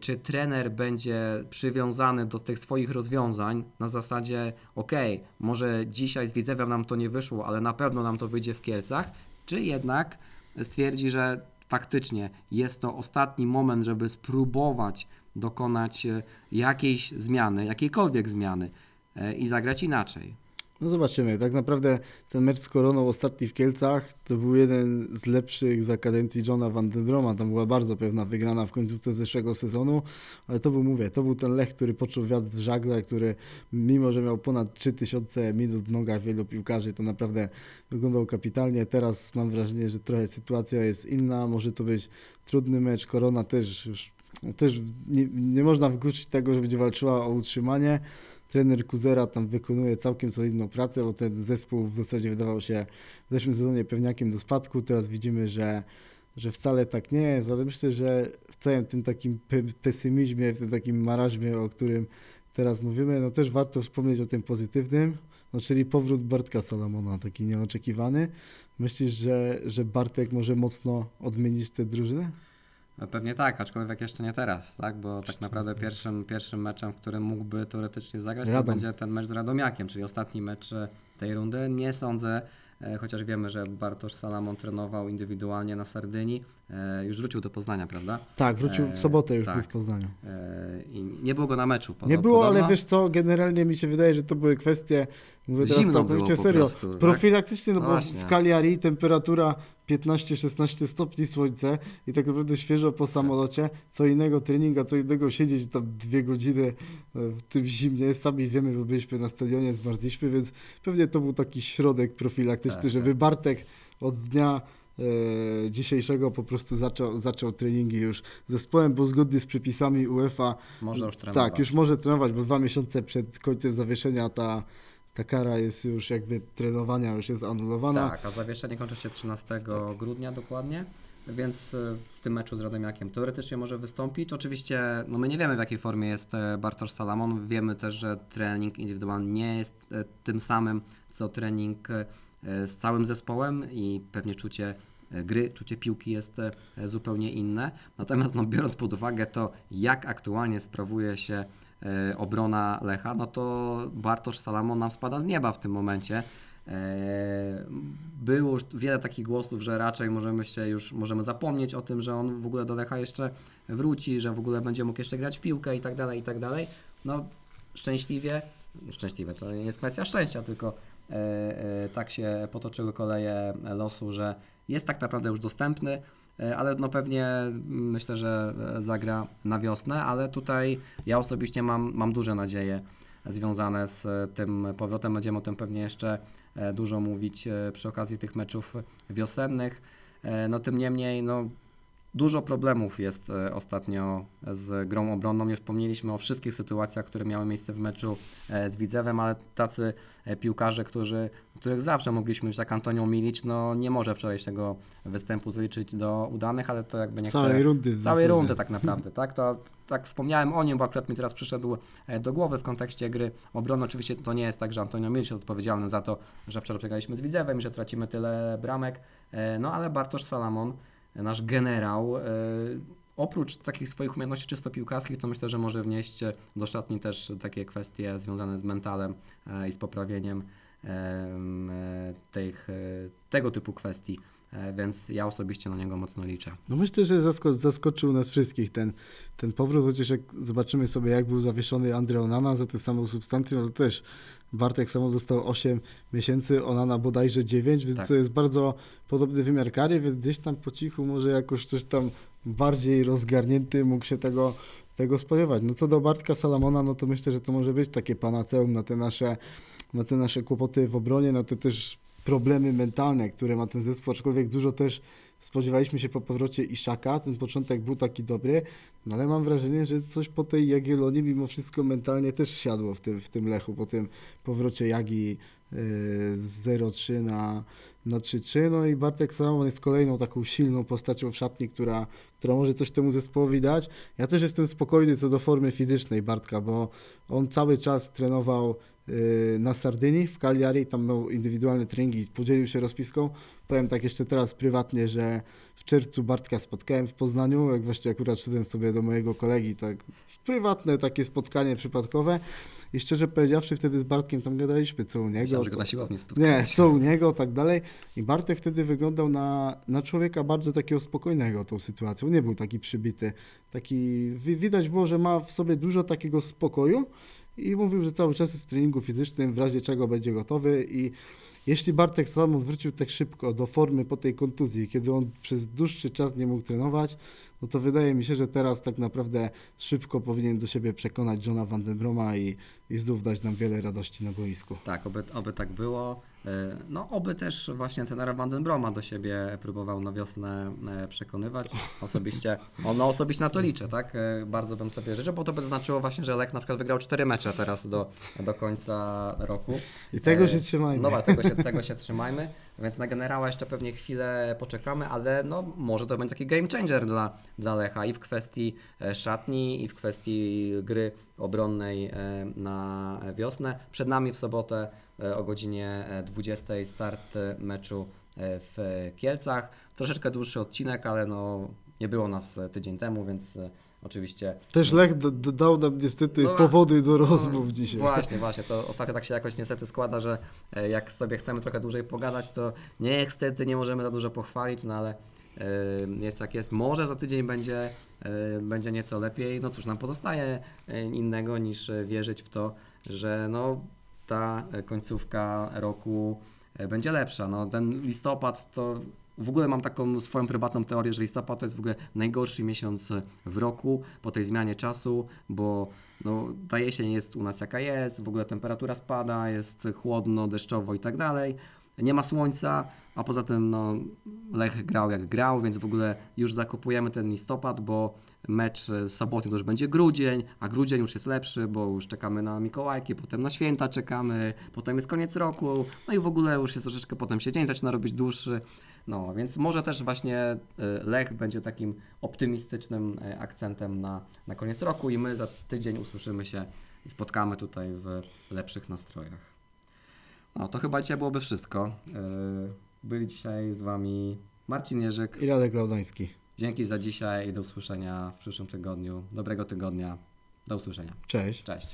czy trener będzie przywiązany do tych swoich rozwiązań na zasadzie ok, może dzisiaj z Widzewem nam to nie wyszło, ale na pewno nam to wyjdzie w Kielcach, czy jednak stwierdzi, że faktycznie jest to ostatni moment, żeby spróbować dokonać e, jakiejś zmiany, jakiejkolwiek zmiany e, i zagrać inaczej. No zobaczymy. Tak naprawdę ten mecz z Koroną ostatni w Kielcach to był jeden z lepszych za kadencji Johna Van den Broma. Tam była bardzo pewna wygrana w końcówce zeszłego sezonu, ale to był, mówię, to był ten Lech, który poczuł wiatr w żagle, który mimo, że miał ponad 3000 minut w nogach wielu piłkarzy, to naprawdę wyglądał kapitalnie. Teraz mam wrażenie, że trochę sytuacja jest inna. Może to być trudny mecz. Korona też już też nie, nie można wykluczyć tego, że będzie walczyła o utrzymanie. Trener Kuzera tam wykonuje całkiem solidną pracę, bo ten zespół w zasadzie wydawał się w zeszłym sezonie pewniakiem do spadku. Teraz widzimy, że, że wcale tak nie jest, ale myślę, że w całym tym takim pe- pesymizmie, w tym takim marażmie, o którym teraz mówimy, no też warto wspomnieć o tym pozytywnym, no czyli powrót Bartka Salamona, taki nieoczekiwany. Myślisz, że, że Bartek może mocno odmienić tę drużynę? No Pewnie tak, aczkolwiek jeszcze nie teraz, tak? Bo tak naprawdę pierwszym, pierwszym meczem, w którym mógłby teoretycznie zagrać, to Radom. będzie ten mecz z Radomiakiem, czyli ostatni mecz e, tej rundy. Nie sądzę, e, chociaż wiemy, że Bartosz Salamon trenował indywidualnie na Sardynii, już wrócił do Poznania, prawda? Tak, wrócił w Eee, sobotę już tak. był w Poznaniu. E, I nie było go na meczu. podo- Nie było, podobno. ale wiesz co, generalnie mi się wydaje, że to były kwestie, mówię teraz Zimno całkowicie było po serio, prostu, tak? profilaktycznie, no No bo właśnie. w Cagliari temperatura 15-16 stopni słońce i tak naprawdę świeżo po samolocie, co innego treninga, co innego siedzieć tam dwie godziny e, w tym zimnie, sami wiemy, bo byliśmy na stadionie, zmarzliśmy, więc pewnie to był taki środek profilaktyczny, Tak, żeby Bartek od dnia e, dzisiejszego po prostu zaczął, zaczął treningi już z zespołem, bo zgodnie z przepisami UEFA Można już trenować. tak, już może trenować, bo dwa miesiące przed końcem zawieszenia ta, ta kara jest już jakby trenowania, już jest anulowana. Tak, a zawieszenie kończy się 13 grudnia dokładnie, więc y, w tym meczu z Radomiakiem teoretycznie może wystąpić. Oczywiście no my nie wiemy w jakiej formie jest e, Bartosz Salamon, wiemy też, że trening indywidualny nie jest e, tym samym co trening e, z całym zespołem i pewnie czucie e, gry, czucie piłki jest e, zupełnie inne. Natomiast no, biorąc pod uwagę to, jak aktualnie sprawuje się e, obrona Lecha, no to Bartosz Salamon nam spada z nieba w tym momencie. E, Było już wiele takich głosów, że raczej możemy się już możemy zapomnieć o tym, że on w ogóle do Lecha jeszcze wróci, że w ogóle będzie mógł jeszcze grać w piłkę i tak dalej, i tak dalej. No szczęśliwie, szczęśliwie to nie jest kwestia szczęścia, tylko e, e, tak się potoczyły koleje losu, że jest tak naprawdę już dostępny, e, ale no pewnie mm, myślę, że e, zagra na wiosnę, ale tutaj ja osobiście mam, mam duże nadzieje związane z e, tym powrotem. Będziemy o tym pewnie jeszcze e, dużo mówić e, przy okazji tych meczów wiosennych. E, No tym niemniej, no Dużo problemów jest e, ostatnio z grą obronną. Nie wspomnieliśmy o wszystkich sytuacjach, które miały miejsce w meczu e, z Widzewem, ale tacy e, piłkarze, którzy, których zawsze mogliśmy mieć, tak Antonio Milic, no nie może wczorajszego występu zliczyć do udanych, ale to jakby nie Całej chcę... rundy Całej rundy tak naprawdę, tak? To tak wspomniałem o nim, bo akurat mi teraz przyszedł do głowy w kontekście gry obrony. Oczywiście to nie jest tak, że Antonio Milic jest odpowiedzialny za to, że wczoraj przegraliśmy z Widzewem i że tracimy tyle bramek, no ale Bartosz Salamon, nasz generał, e, oprócz takich swoich umiejętności czysto piłkarskich, to myślę, że może wnieść do szatni też takie kwestie związane z mentalem e, i z poprawieniem em, e, tych, tego typu kwestii. Więc ja osobiście na niego mocno liczę. No myślę, że zasko- zaskoczył nas wszystkich ten, ten powrót, chociaż jak zobaczymy sobie, jak był zawieszony Andre Onana za tę samą substancję, no to też Bartek samo dostał 8 miesięcy, Onana bodajże 9, więc Tak. to jest bardzo podobny wymiar kary, więc gdzieś tam po cichu może jakoś coś tam bardziej rozgarnięty mógł się tego, tego spodziewać. No co do Bartka Salamona, no to myślę, że to może być takie panaceum na te nasze, na te nasze kłopoty w obronie, na te też problemy mentalne, które ma ten zespół, aczkolwiek dużo też spodziewaliśmy się po powrocie Iszaka, ten początek był taki dobry, no ale mam wrażenie, że coś po tej Jagiellonie mimo wszystko mentalnie też siadło w tym, w tym Lechu, po tym powrocie Jagi yy, z 0-3 na, na 3-3, no i Bartek Salomon jest kolejną taką silną postacią w szatni, która, która może coś temu zespołowi dać. Ja też jestem spokojny co do formy fizycznej Bartka, bo on cały czas trenował na Sardynii, w Cagliari, tam miał indywidualne treningi, podzielił się rozpiską. Powiem tak jeszcze teraz prywatnie, że w czerwcu Bartka spotkałem w Poznaniu, jak właśnie akurat szedłem sobie do mojego kolegi, tak prywatne takie spotkanie przypadkowe i szczerze powiedziawszy wtedy z Bartkiem tam gadaliśmy co u niego. Myślałem, że go na siłowni spotkałeś. Nie, co u niego, tak dalej. I Bartek wtedy wyglądał na, na człowieka bardzo takiego spokojnego tą sytuacją. Nie był taki przybity. Taki, wi- widać było, że ma w sobie dużo takiego spokoju i mówił, że cały czas jest w treningu fizycznym, w razie czego będzie gotowy i jeśli Bartek Salomon wrócił tak szybko do formy po tej kontuzji, kiedy on przez dłuższy czas nie mógł trenować, no to wydaje mi się, że teraz tak naprawdę szybko powinien do siebie przekonać Johna Van Den Broma i, i znów dać nam wiele radości na boisku. Tak, oby, oby tak było. E, No, oby też właśnie tenera Vandenbroma do siebie próbował na wiosnę e, przekonywać. Osobiście, no, osobiście na to liczę, tak? E, Bardzo bym sobie życzył, bo to by znaczyło właśnie, że Lech na przykład wygrał cztery mecze teraz do, do końca roku. I tego się trzymajmy. No właśnie, tego się, tego się trzymajmy, więc na generała jeszcze pewnie chwilę poczekamy, ale no może to będzie taki game changer dla, dla Lecha i w kwestii szatni, i w kwestii gry obronnej na wiosnę. Przed nami w sobotę o godzinie e, 20 start e, meczu e, w Kielcach. Troszeczkę dłuższy odcinek, ale no nie było nas e, tydzień temu, więc e, oczywiście Też Lech dał nam niestety No, powody do no, rozmów dzisiaj. Właśnie, właśnie. To ostatnio tak się jakoś niestety składa, że e, jak sobie chcemy trochę dłużej pogadać, to niestety nie możemy za dużo pochwalić, no ale e, jest jak jest. Może za tydzień będzie, e, będzie nieco lepiej. No cóż, nam pozostaje e, innego niż e, wierzyć w to, że no, ta e, końcówka roku e, będzie lepsza. No, ten listopad to w ogóle mam taką swoją prywatną teorię, że listopad to jest w ogóle najgorszy miesiąc w roku po tej zmianie czasu, bo no, ta jesień jest u nas jaka jest, w ogóle temperatura spada, jest chłodno, deszczowo i tak dalej. nie ma słońca, a poza tym no, Lech grał jak grał, więc w ogóle już zakopujemy ten listopad, bo mecz z sobotni to już będzie grudzień, a grudzień już jest lepszy, bo już czekamy na Mikołajki, potem na święta czekamy, potem jest koniec roku, no i w ogóle już jest troszeczkę, potem się dzień zaczyna robić dłuższy, no więc może też właśnie y, Lech będzie takim optymistycznym y, akcentem na, na koniec roku i my za tydzień usłyszymy się i spotkamy tutaj w lepszych nastrojach. No to chyba dzisiaj byłoby wszystko. Byli dzisiaj z Wami Marcin Jerzyk. I Radek Laudański. Dzięki za dzisiaj i do usłyszenia w przyszłym tygodniu. Dobrego tygodnia. Do usłyszenia. Cześć. Cześć.